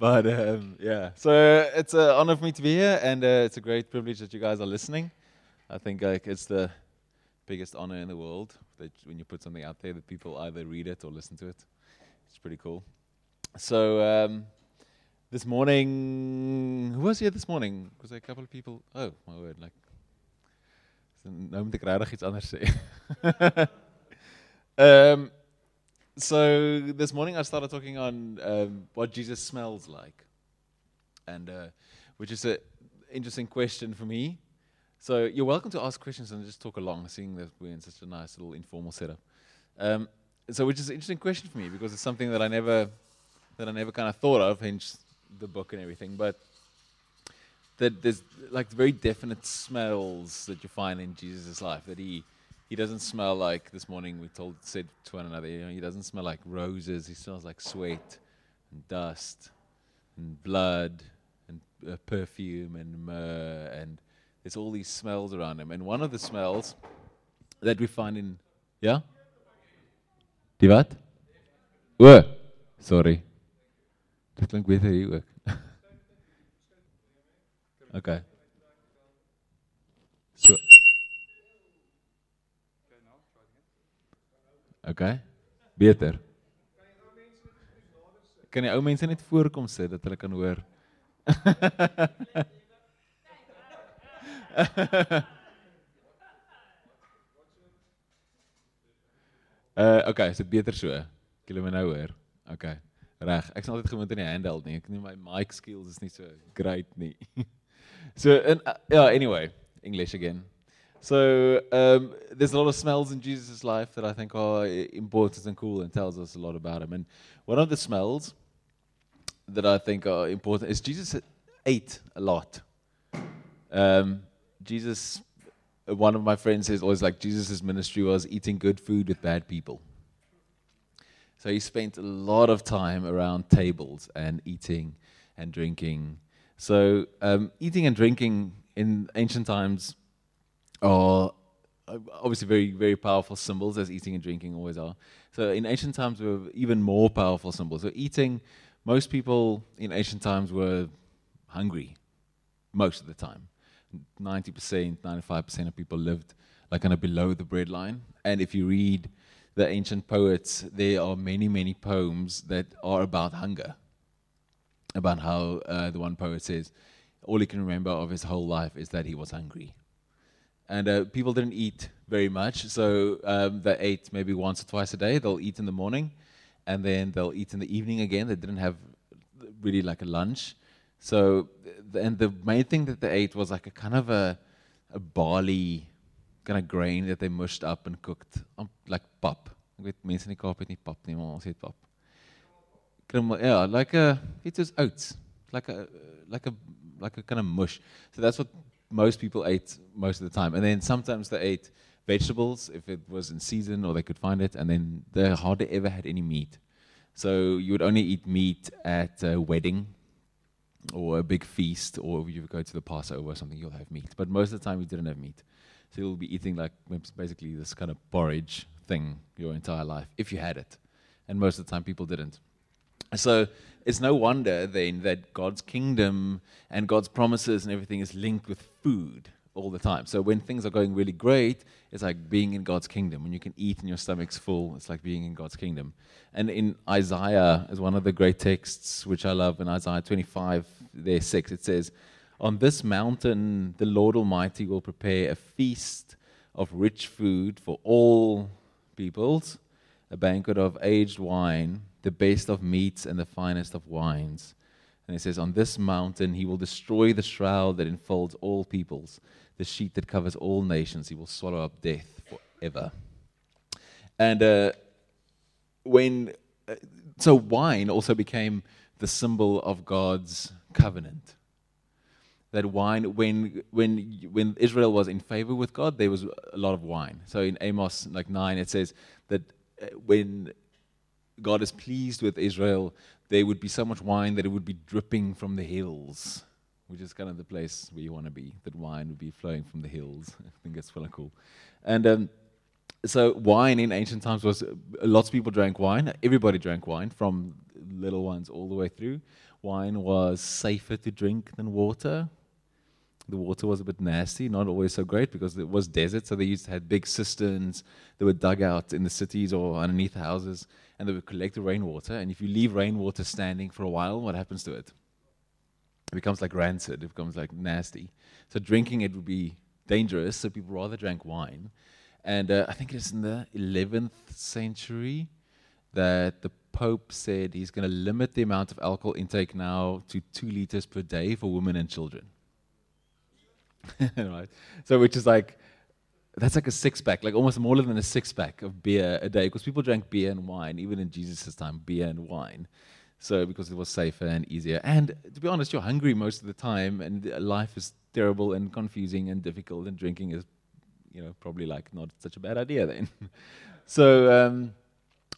but um, yeah, so it's an honor for me to be here, and uh, it's a great privilege that you guys are listening. I think like it's the biggest honor in the world that when you put something out there that people either read it or listen to it. It's pretty cool. So um, this morning, who was here this morning? Was there a couple of people? Oh my word! Like, nou moet regtig iets anders. so this morning I started talking on um, what Jesus smells like, and uh, which is an interesting question for me. So you're welcome to ask questions and just talk along, seeing that we're in such a nice little informal setup. Um, so which is an interesting question for me because it's something that I never that I never kind of thought of, hence the book and everything. But that there's like very definite smells that you find in Jesus' life that he he doesn't smell like this morning we told said to one another you know he doesn't smell like roses. He smells like sweat and dust and blood and uh, perfume and myrrh and there's all these smells around him. And one of the smells that we find in yeah? Wat? O sorry. Dit klink beter okay. So Okay. Beter. Kan die ou mense net voorkom sit dat hulle kan hoor? uh okay, so beter so. Jy my nou hoor? Okay. Reg. Ek is altyd gewoond aan die handheld nie. Ek nie my mic skills is nie so great nie. so in uh, yeah, anyway, English again. So um, there's a lot of smells in Jesus' life that I think are important and cool and tells us a lot about him. And one of the smells that I think are important is Jesus ate a lot. Um, Jesus, one of my friends says always like Jesus' ministry was eating good food with bad people. So he spent a lot of time around tables and eating and drinking. So um, eating and drinking in ancient times are obviously very, very powerful symbols, as eating and drinking always are. So in ancient times, were even more powerful symbols. So eating, most people in ancient times were hungry, most of the time. 90%, 95% of people lived like kind of below the breadline. And if you read the ancient poets, there are many, many poems that are about hunger. About how uh, the one poet says, all he can remember of his whole life is that he was hungry and uh, people didn't eat very much. So um, they ate maybe once or twice a day. They'll eat in the morning, and then they'll eat in the evening again. They didn't have really like a lunch. So, and the main thing that they ate was like a kind of a, a barley kind of grain that they mushed up and cooked, um, like pap. Ek weet mense in die Kaap het nie. Yeah, like a it was oats, like a like a like a kind of mush. So that's what most people ate most of the time. And then sometimes they ate vegetables if it was in season or they could find it. And then they hardly ever had any meat. So you would only eat meat at a wedding or a big feast, or if you go to the Passover or something, you'll have meat. But most of the time, you didn't have meat. So you'll be eating like basically this kind of porridge thing your entire life, if you had it. And most of the time, people didn't. So it's no wonder then that God's kingdom and God's promises and everything is linked with food all the time. So when things are going really great, it's like being in God's kingdom. When you can eat and your stomach's full, it's like being in God's kingdom. And in Isaiah, is one of the great texts which I love, in Isaiah 25, there 6, it says, On this mountain the Lord Almighty will prepare a feast of rich food for all peoples, a banquet of aged wine the best of meats and the finest of wines. And it says, On this mountain he will destroy the shroud that enfolds all peoples, the sheet that covers all nations. He will swallow up death forever. And uh, when, uh, so wine also became the symbol of God's covenant. That wine, when, when, when Israel was in favor with God, there was a lot of wine. So in Amos like 9, it says that uh, when God is pleased with Israel, there would be so much wine that it would be dripping from the hills, which is kind of the place where you want to be. That wine would be flowing from the hills. I think that's of cool. And um, so, wine in ancient times was lots of people drank wine. Everybody drank wine, from little ones all the way through. wine was safer to drink than water. The water was a bit nasty, not always so great because it was desert. So they used to have big cisterns that were dug out in the cities or underneath houses, and they would collect the rainwater. And if you leave rainwater standing for a while, what happens to it? It becomes like rancid. It becomes like nasty. So drinking it would be dangerous. So people rather drank wine. And uh, I think it's in the 11th century that the Pope said he's going to limit the amount of alcohol intake now to two liters per day for women and children. right? So, which is like, that's like a six pack, like almost more than a six pack of beer a day, because people drank beer and wine, even in Jesus' time, beer and wine. So, because it was safer and easier. And to be honest, you're hungry most of the time, and life is terrible and confusing and difficult, and drinking is, you know, probably like not such a bad idea then. so, um,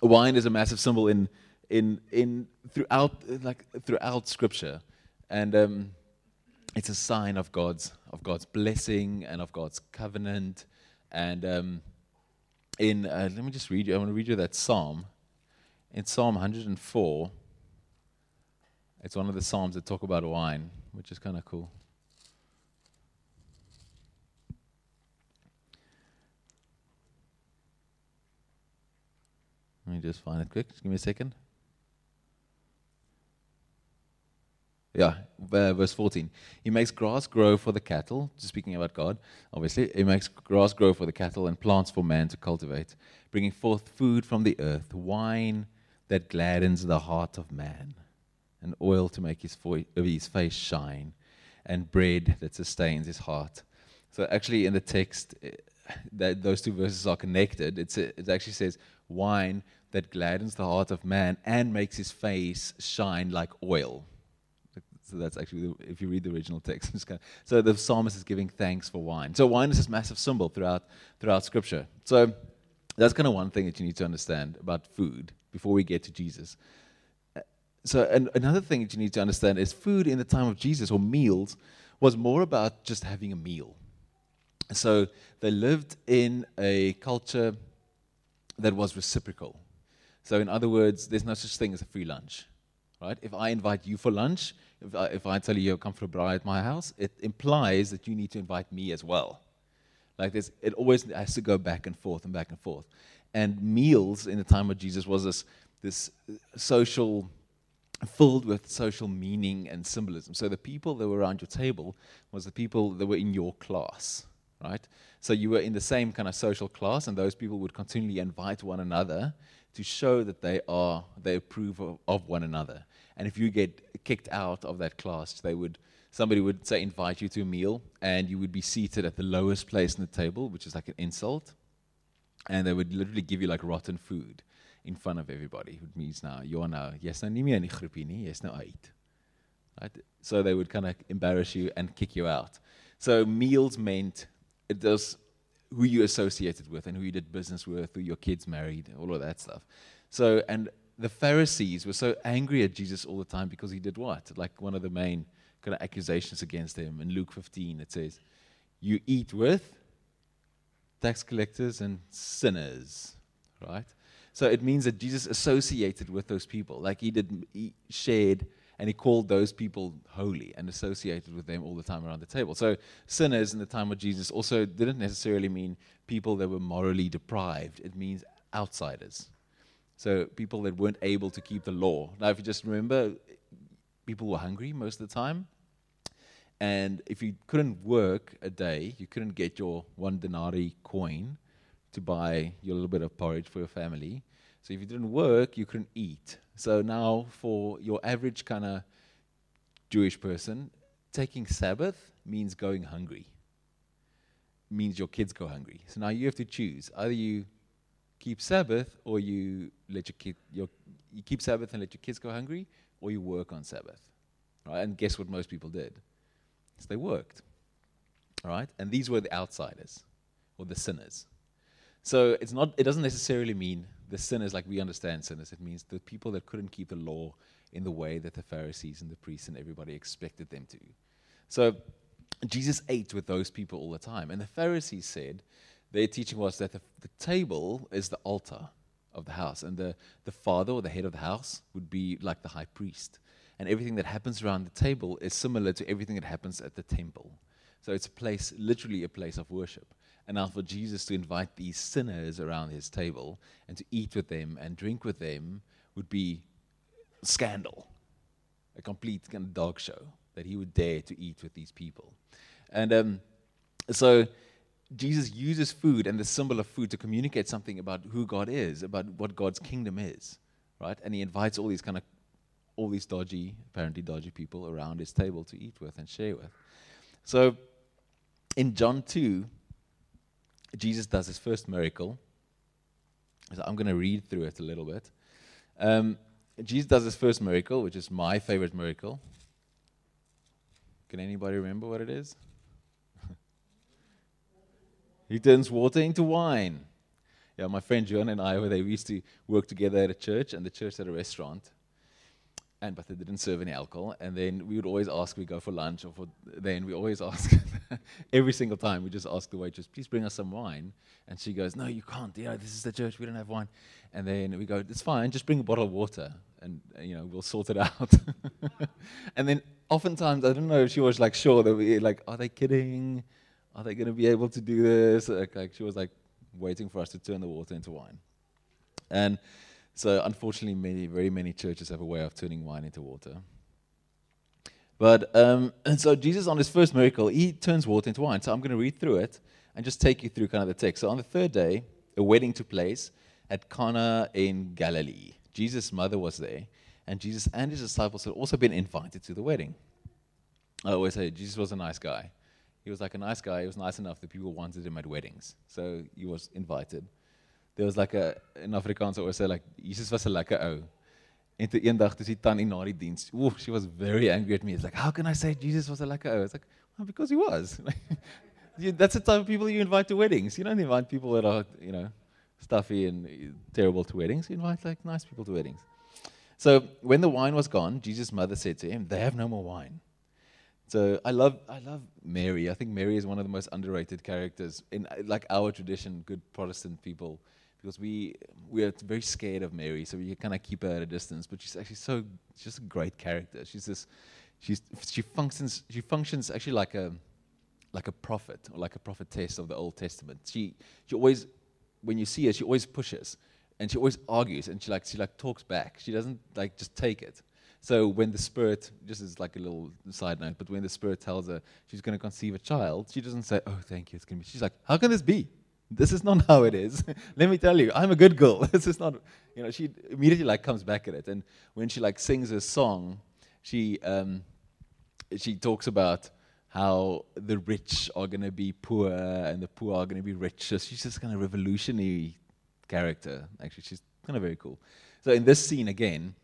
wine is a massive symbol in in in throughout like throughout Scripture, and um, it's a sign of God's of God's blessing and of God's covenant. And um, in uh, let me just read you. I want to read you that psalm. In Psalm 104, it's one of the psalms that talk about wine, which is kind of cool. Let me just find it quick. Just give me a second. Yeah, uh, verse 14. He makes grass grow for the cattle, speaking about God, obviously. He makes grass grow for the cattle and plants for man to cultivate, bringing forth food from the earth, wine that gladdens the heart of man, and oil to make his, fo- his face shine, and bread that sustains his heart. So, actually, in the text, eh, that those two verses are connected. It's, it actually says, wine that gladdens the heart of man and makes his face shine like oil. So that's actually, the, if you read the original text. Kind of, so the psalmist is giving thanks for wine. So wine is this massive symbol throughout, throughout Scripture. So that's kind of one thing that you need to understand about food before we get to Jesus. Uh, so and another thing that you need to understand is food in the time of Jesus or meals was more about just having a meal. So they lived in a culture that was reciprocal. So, in other words, there's no such thing as a free lunch, right? If I invite you for lunch, if I, if I tell you you come for a braai at my house, it implies that you need to invite me as well. Like this, it always has to go back and forth and back and forth. And meals in the time of Jesus was this, this social, filled with social meaning and symbolism. So the people that were around your table was the people that were in your class, right? So you were in the same kind of social class, and those people would continually invite one another to show that they are they approve of, of, one another. And if you get kicked out of that class, they would somebody would say invite you to a meal, and you would be seated at the lowest place in the table, which is like an insult. And they would literally give you like rotten food in front of everybody, which means now you're now yes, nou nie in die. Right? So they would kind of embarrass you and kick you out. So meals meant it does who you associated with and who you did business with, who your kids married, all of that stuff. So, and the Pharisees were so angry at Jesus all the time because he did what? Like one of the main kind of accusations against him in Luke 15, it says, You eat with tax collectors and sinners, right? So it means that Jesus associated with those people. Like he did, he shared and he called those people holy and associated with them all the time around the table. So, sinners in the time of Jesus also didn't necessarily mean people that were morally deprived, it means outsiders. So, people that weren't able to keep the law. Now, if you just remember, people were hungry most of the time. And if you couldn't work a day, you couldn't get your one denarii coin to buy your little bit of porridge for your family. So if you didn't work, you couldn't eat. So now, for your average kind of Jewish person, taking Sabbath means going hungry. Means your kids go hungry. So now you have to choose: either you keep Sabbath, or you let your kid your you keep Sabbath and let your kids go hungry, or you work on Sabbath. Right? And guess what most people did? So they worked. All right? And these were the outsiders or the sinners. So it's not it doesn't necessarily mean the sinners, like we understand sinners, it means the people that couldn't keep the law in the way that the Pharisees and the priests and everybody expected them to. So Jesus ate with those people all the time. And the Pharisees said their teaching was that the, the table is the altar of the house, and the, the father or the head of the house would be like the high priest. and everything that happens around the table is similar to everything that happens at the temple. So it's a place, literally a place of worship. And now for Jesus to invite these sinners around his table and to eat with them and drink with them would be scandal, a complete kind of dog show that he would dare to eat with these people. And um, so Jesus uses food and the symbol of food to communicate something about who God is, about what God's kingdom is, right? And he invites all these kind of all these dodgy, apparently dodgy people around his table to eat with and share with. So in John 2, Jesus does his first miracle. So I'm going to read through it a little bit. Um, Jesus does his first miracle, which is my favorite miracle. Can anybody remember what it is? He turns water into wine. Yeah, my friend John and I, we used to work together at a church, and the church had a restaurant and but they didn't serve any alcohol. And then we would always ask, we go for lunch or for then we always ask every single time we just ask the waitress, please bring us some wine. And she goes, no, you can't. Yeah, this is the church. We don't have wine. And then we go, it's fine. Just bring a bottle of water, and you know we'll sort it out. and then oftentimes I don't know if she was like sure that we like, are they kidding? Are they going to be able to do this? Like, like she was like waiting for us to turn the water into wine. And so unfortunately, many, very many churches have a way of turning wine into water. But um, and so Jesus, on his first miracle, he turns water into wine. So I'm going to read through it and just take you through kind of the text. So on the third day, a wedding took place at Cana in Galilee. Jesus' mother was there, and Jesus and his disciples had also been invited to the wedding. I always say Jesus was a nice guy. He was like a nice guy. He was nice enough that people wanted him at weddings. So he was invited there was like a in Afrikaans always say like Jesus was 'n lekker ou. En toe eendag toe sy tannie na die diens, ooh, she was very angry at me. It's like, how can I say Jesus was 'n lekker ou? It's like, well, because he was. That's the type of people you invite to weddings. You don't invite people that are, you know, stuffy and terrible to weddings. You invite like nice people to weddings. So when the wine was gone, Jesus' mother said to him, "They have no more wine." So I love I love Mary. I think Mary is one of the most underrated characters in uh, like our tradition. Good Protestant people because we we are very scared of Mary, so we kind of keep her at a distance. But she's actually so she's just a great character. She's this she's she functions she functions actually like a like a prophet or like a prophetess of the Old Testament. She she always when you see her, she always pushes and she always argues and she like she like talks back. She doesn't like just take it. So when the spirit, just as like a little side note, but when the spirit tells her she's going to conceive a child, she doesn't say, "Oh, thank you, it's going to be." She's like, "How can this be?" This is not how it is. Let me tell you, I'm a good girl. this is not, you know, she immediately like comes back at it. And when she like sings a song, she, um, she talks about how the rich are going to be poor and the poor are going to be rich. So she's just kind of revolutionary character. Actually, she's kind of very cool. So in this scene again,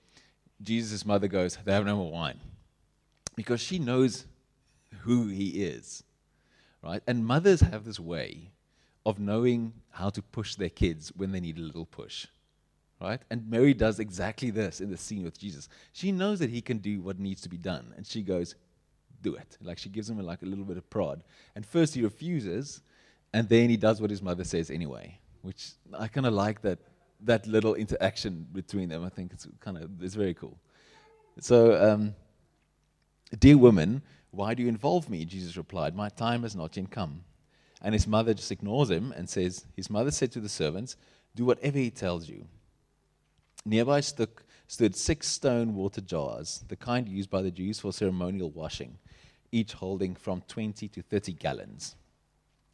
Jesus' mother goes, They have no more wine. Because she knows who he is. Right? And mothers have this way of knowing how to push their kids when they need a little push. Right? And Mary does exactly this in the scene with Jesus. She knows that he can do what needs to be done, and she goes, Do it. Like she gives him a, like a little bit of prod. And first he refuses, and then he does what his mother says anyway, which I kind of like that that little interaction between them. I think it's kind of it's very cool. So, um, dear woman, why do you involve me? Jesus replied, My time has not yet come. And his mother just ignores him and says, His mother said to the servants, Do whatever he tells you. Nearby stood, six stone water jars, the kind used by the Jews for ceremonial washing, each holding from 20 to 30 gallons.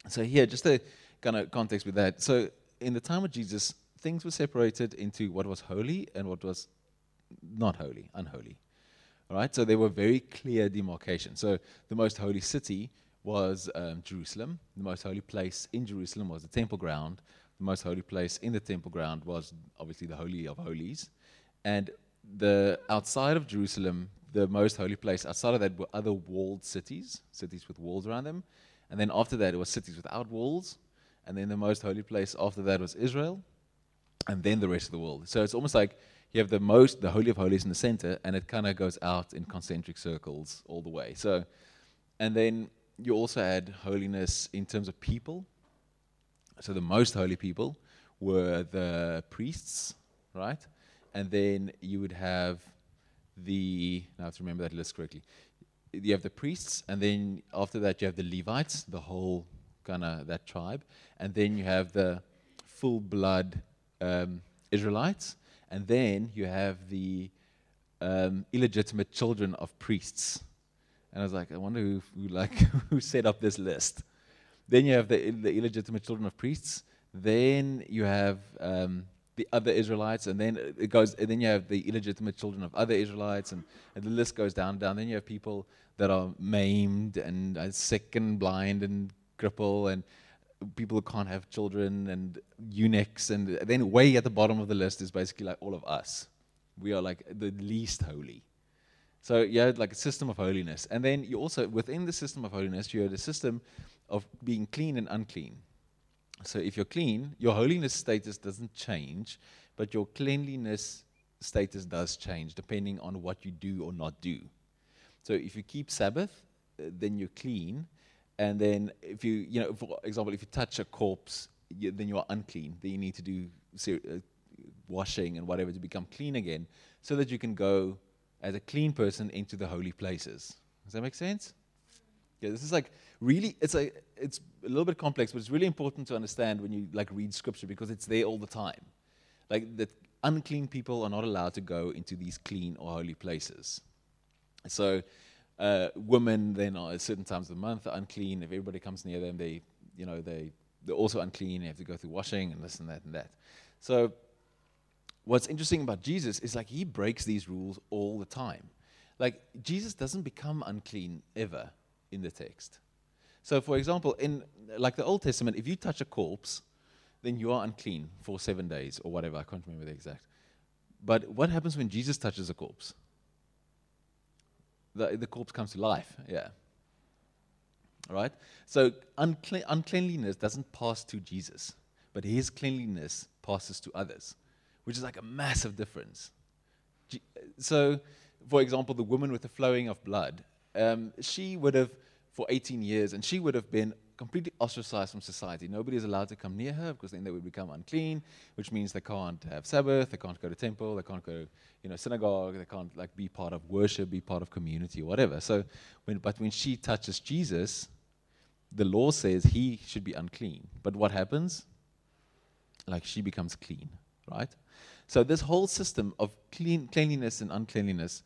So, here, just a kind of context with that. So, in the time of Jesus, things were separated into what was holy and what was not holy, unholy. All right, so there were very clear demarcations. So, the most holy city was um, Jerusalem. The most holy place in Jerusalem was the temple ground. The most holy place in the temple ground was obviously the Holy of Holies. And the outside of Jerusalem, the most holy place outside of that were other walled cities, cities with walls around them. And then after that, it was cities without walls. And then the most holy place after that was Israel. And then the rest of the world. So it's almost like you have the most, the Holy of Holies in the center, and it kind of goes out in concentric circles all the way. So, and then you also had holiness in terms of people. So the most holy people were the priests, right? And then you would have the, now I have to remember that list correctly. You have the priests, and then after that, you have the Levites, the whole kind of that tribe. And then you have the full blood um, Israelites. And then you have the um, illegitimate children of priests. And I was like, I wonder who, who like who set up this list. Then you have the, the illegitimate children of priests. Then you have um, the other Israelites, and then it goes. And then you have the illegitimate children of other Israelites, and, and the list goes down and down. Then you have people that are maimed and uh, sick and blind and cripple, and people who can't have children, and eunuchs, and then way at the bottom of the list is basically like all of us. We are like the least holy. So you had like a system of holiness, and then you also within the system of holiness, you had a system of being clean and unclean. So if you're clean, your holiness status doesn't change, but your cleanliness status does change depending on what you do or not do. So if you keep Sabbath, uh, then you're clean. And then if you, you know, for example, if you touch a corpse, you, then you are unclean. Then you need to do ser- uh, washing and whatever to become clean again so that you can go as a clean person into the holy places. Does that make sense? Yeah, this is like really, it's a, it's a little bit complex, but it's really important to understand when you like read scripture because it's there all the time. Like that unclean people are not allowed to go into these clean or holy places. So uh, women then are at certain times of the month are unclean. If everybody comes near them, they, you know, they, they're also unclean. They have to go through washing and this and that and that. So what's interesting about Jesus is like he breaks these rules all the time. Like Jesus doesn't become unclean ever in the text. So, for example, in like the Old Testament, if you touch a corpse, then you are unclean for seven days or whatever. I can't remember the exact. But what happens when Jesus touches a corpse? The, the corpse comes to life. Yeah. Right? So uncle- uncleanliness doesn't pass to Jesus, but his cleanliness passes to others, which is like a massive difference. So, for example, the woman with the flowing of blood, um, she would have for 18 years, and she would have been completely ostracized from society. Nobody is allowed to come near her because then they would become unclean, which means they can't have Sabbath, they can't go to temple, they can't go, you know, synagogue, they can't like be part of worship, be part of community, or whatever. So, when, but when she touches Jesus, the law says he should be unclean. But what happens? Like she becomes clean, right? So this whole system of clean, cleanliness and uncleanliness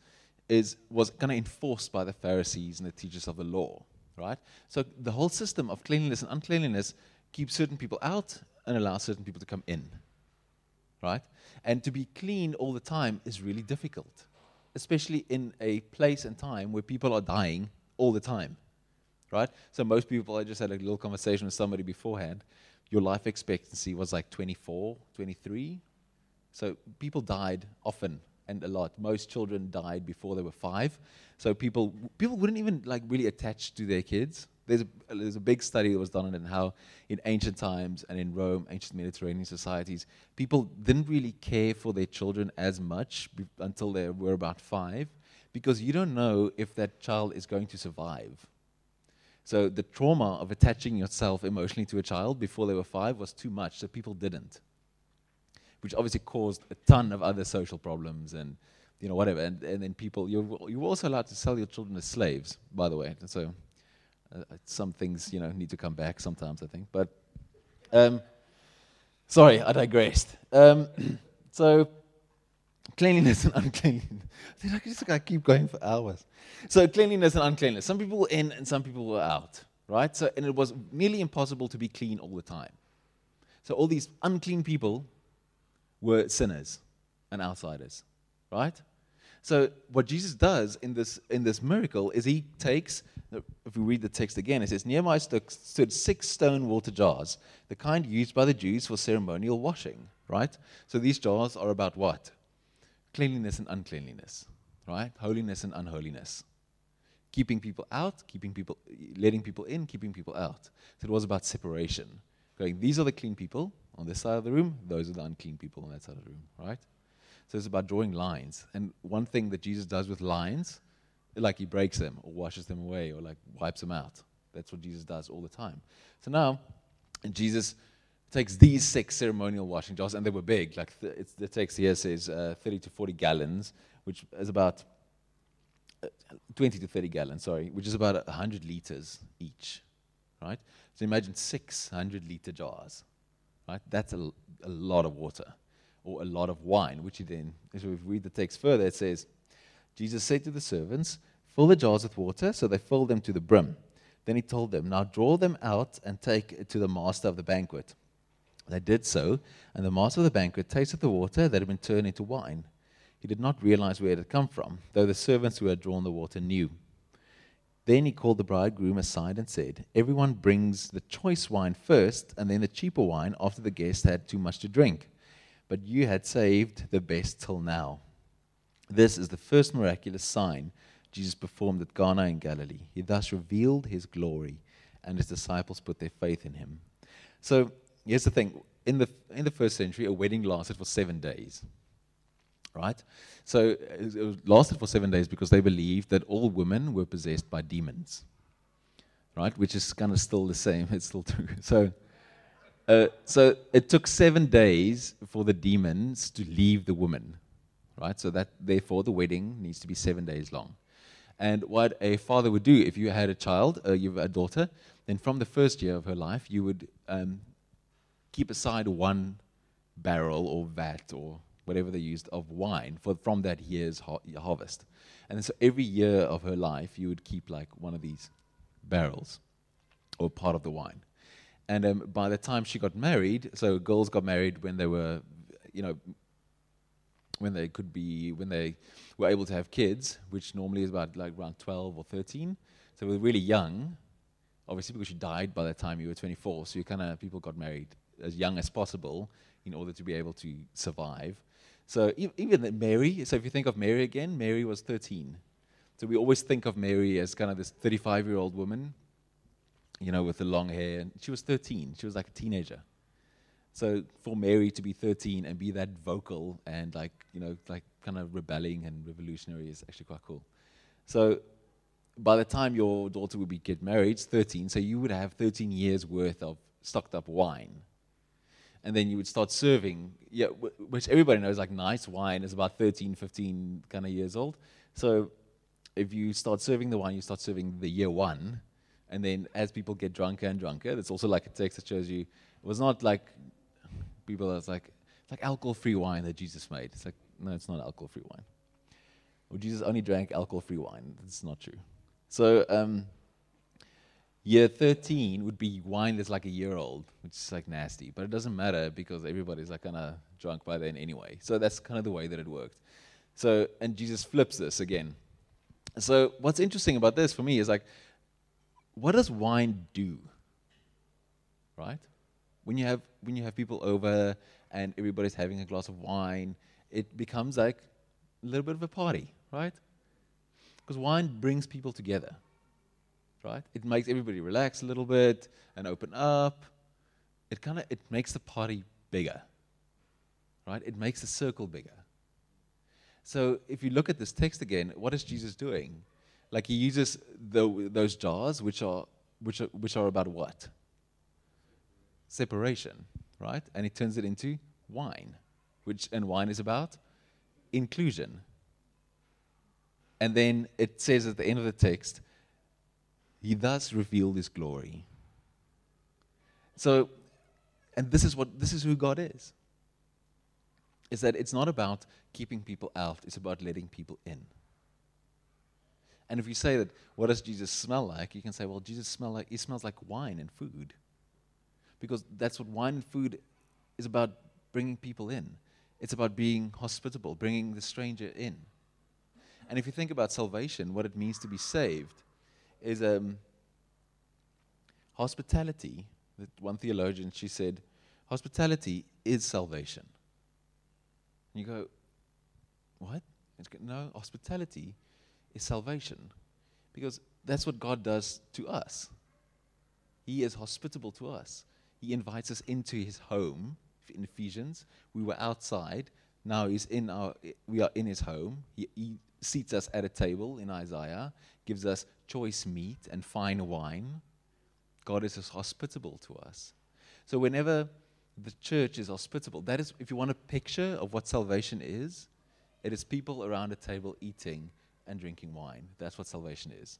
is was kind of enforced by the Pharisees and the teachers of the law right? So the whole system of cleanliness and uncleanliness keeps certain people out and allows certain people to come in, right? And to be clean all the time is really difficult, especially in a place and time where people are dying all the time, right? So most people, I just had a little conversation with somebody beforehand. Your life expectancy was like 24, 23. So people died often and a lot. Most children died before they were five. So people people wouldn't even like really attach to their kids. There's a, there's a big study that was done on how in ancient times and in Rome, ancient Mediterranean societies, people didn't really care for their children as much be- until they were about five, because you don't know if that child is going to survive. So the trauma of attaching yourself emotionally to a child before they were five was too much, so people didn't, which obviously caused a ton of other social problems and you know, whatever. And, and then people, you're, you're also allowed to sell your children as slaves, by the way. So uh, some things, you know, need to come back sometimes, I think. But um, sorry, I digressed. Um, so cleanliness and uncleanliness. I just I keep going for hours. So cleanliness and uncleanliness. Some people were in and some people were out, right? So and it was nearly impossible to be clean all the time. So all these unclean people were sinners and outsiders, right? So what Jesus does in this in this miracle is he takes if we read the text again, it says Nearby stood six stone water jars, the kind used by the Jews for ceremonial washing, right? So these jars are about what? Cleanliness and uncleanliness, right? Holiness and unholiness. Keeping people out, keeping people letting people in, keeping people out. So it was about separation. Going, these are the clean people on this side of the room, those are the unclean people on that side of the room, right? So it's about drawing lines. And one thing that Jesus does with lines, like he breaks them or washes them away or like wipes them out. That's what Jesus does all the time. So now, Jesus takes these six ceremonial washing jars, and they were big. Like th- the text here says uh, 30 to 40 gallons, which is about uh, 20 to 30 gallons, sorry, which is about 100 liters each, right? So imagine 600 liter jars, right? That's a, a lot of water or a lot of wine, which he then, as we read the text further, it says, Jesus said to the servants, Fill the jars with water. So they filled them to the brim. Then he told them, Now draw them out and take it to the master of the banquet. They did so, and the master of the banquet tasted the water that had been turned into wine. He did not realize where it had come from, though the servants who had drawn the water knew. Then he called the bridegroom aside and said, Everyone brings the choice wine first, and then the cheaper wine after the guest had too much to drink. But you had saved the best till now. This is the first miraculous sign Jesus performed at Cana in Galilee. He thus revealed his glory, and his disciples put their faith in him. So here's the thing in the, in the first century, a wedding lasted for seven days. Right? So it lasted for seven days because they believed that all women were possessed by demons. Right? Which is kind of still the same. It's still true. So, uh, so it took seven days for the demons to leave the woman. Right? So that therefore the wedding needs to be seven days long. And what a father would do if you had a child, uh, you have a daughter, then from the first year of her life, you would um, keep aside one barrel or vat or whatever they used of wine for, from that year's ha- harvest. And so every year of her life, you would keep like one of these barrels or part of the wine. And um, by the time she got married, so girls got married when they were, you know, when they could be when they were able to have kids, which normally is about like around 12 or 13. So were really young, obviously because she died by the time you were 24. So you kind of people got married as young as possible in order to be able to survive. So even Mary, so if you think of Mary again, Mary was 13. So we always think of Mary as kind of this 35 year old woman, you know, with the long hair. And she was 13. She was like a teenager. So for Mary to be 13 and be that vocal and like, you know, like kind of rebelling and revolutionary is actually quite cool. So by the time your daughter would be get married, it's 13, so you would have 13 years worth of stocked up wine. And then you would start serving, yeah, which everybody knows like nice wine is about 13, 15 kind of years old. So if you start serving the wine, you start serving the year one. And then as people get drunker and drunker, that's also like a text that shows you it was not like people that's like, it's like alcohol free wine that Jesus made. It's like, no, it's not alcohol free wine. Or Jesus only drank alcohol free wine. That's not true. So, um, year 13 would be wine that's like a year old, which is like nasty. But it doesn't matter because everybody's like kind of drunk by then anyway. So that's kind of the way that it worked. So, and Jesus flips this again. So, what's interesting about this for me is like, what does wine do? Right? when you have when you have people over and everybody's having a glass of wine, it becomes like a little bit of a party, right? Because wine brings people together, right? It makes everybody relax a little bit and open up. It kind of it makes the party bigger, right? It makes the circle bigger. So if you look at this text again, what is Jesus doing? Like he uses the, those jars, which are which are which are about what? separation, right? And he turns it into wine, which and wine is about inclusion. And then it says at the end of the text, he thus revealed his glory. So, and this is what this is who God is. Is that it's not about keeping people out, it's about letting people in. And if you say that, what does Jesus smell like? You can say, well, Jesus smell like he smells like wine and food because that's what wine and food is about bringing people in. It's about being hospitable, bringing the stranger in. And if you think about salvation, what it means to be saved is um, hospitality. That one theologian, she said, hospitality is salvation. And you go, what? No, hospitality is salvation. Because that's what God does to us. He is hospitable to us. He invites us into his home in Ephesians. We were outside. Now he's in our, we are in his home. He, he seats us at a table in Isaiah, gives us choice meat and fine wine. God is hospitable to us. So whenever the church is hospitable, that is, if you want a picture of what salvation is, it is people around a table eating and drinking wine. That's what salvation is.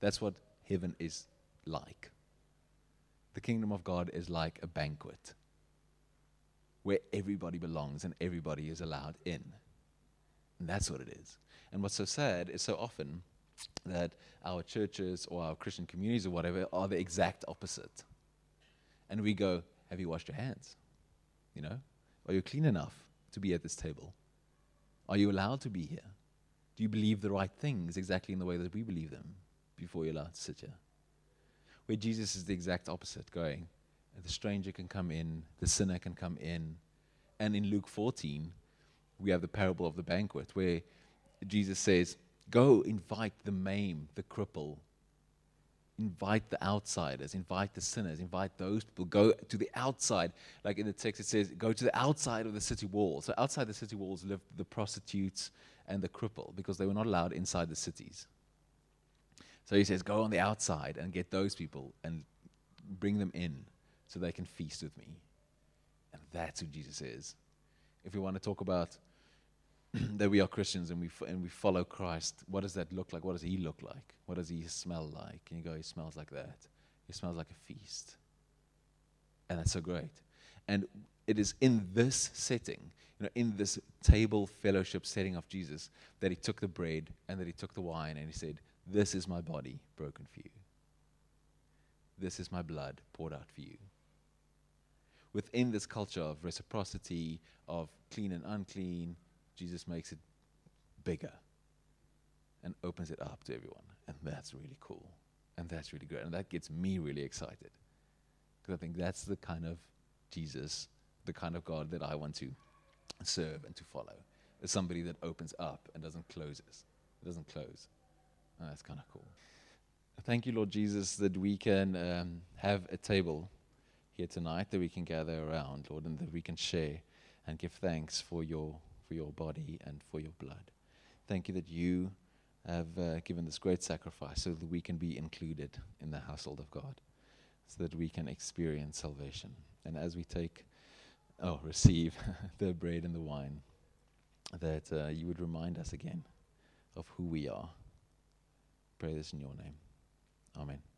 That's what heaven is like. The kingdom of God is like a banquet where everybody belongs and everybody is allowed in. And that's what it is. And what's so sad is so often that our churches or our Christian communities or whatever are the exact opposite. And we go, Have you washed your hands? You know? Are you clean enough to be at this table? Are you allowed to be here? Do you believe the right things exactly in the way that we believe them before you're allowed to sit here? Where Jesus is the exact opposite, going, the stranger can come in, the sinner can come in. And in Luke 14, we have the parable of the banquet where Jesus says, Go invite the maimed, the cripple, invite the outsiders, invite the sinners, invite those people. Go to the outside. Like in the text, it says, Go to the outside of the city walls. So outside the city walls lived the prostitutes and the cripple because they were not allowed inside the cities. So he says, Go on the outside and get those people and bring them in so they can feast with me. And that's who Jesus is. If we want to talk about that we are Christians and we, f- and we follow Christ, what does that look like? What does he look like? What does he smell like? And you go, he smells like that. He smells like a feast. And that's so great. And it is in this setting, you know, in this table fellowship setting of Jesus, that he took the bread and that he took the wine and he said, This is my body broken for you. This is my blood poured out for you within this culture of reciprocity, of clean and unclean, Jesus makes it bigger and opens it up to everyone. And that's really cool. And that's really great. And that gets me really excited. Because I think that's the kind of Jesus, the kind of God that I want to serve and to follow. Is somebody that opens up and doesn't close us. It doesn't close. And that's kind of cool. Thank you, Lord Jesus, that we can um, have a table here tonight that we can gather around, Lord, and that we can share and give thanks for your for your body and for your blood. Thank you that you have uh, given this great sacrifice so that we can be included in the household of God, so that we can experience salvation. And as we take, oh, receive the bread and the wine, that uh, you would remind us again of who we are. Pray this in your name. Amen.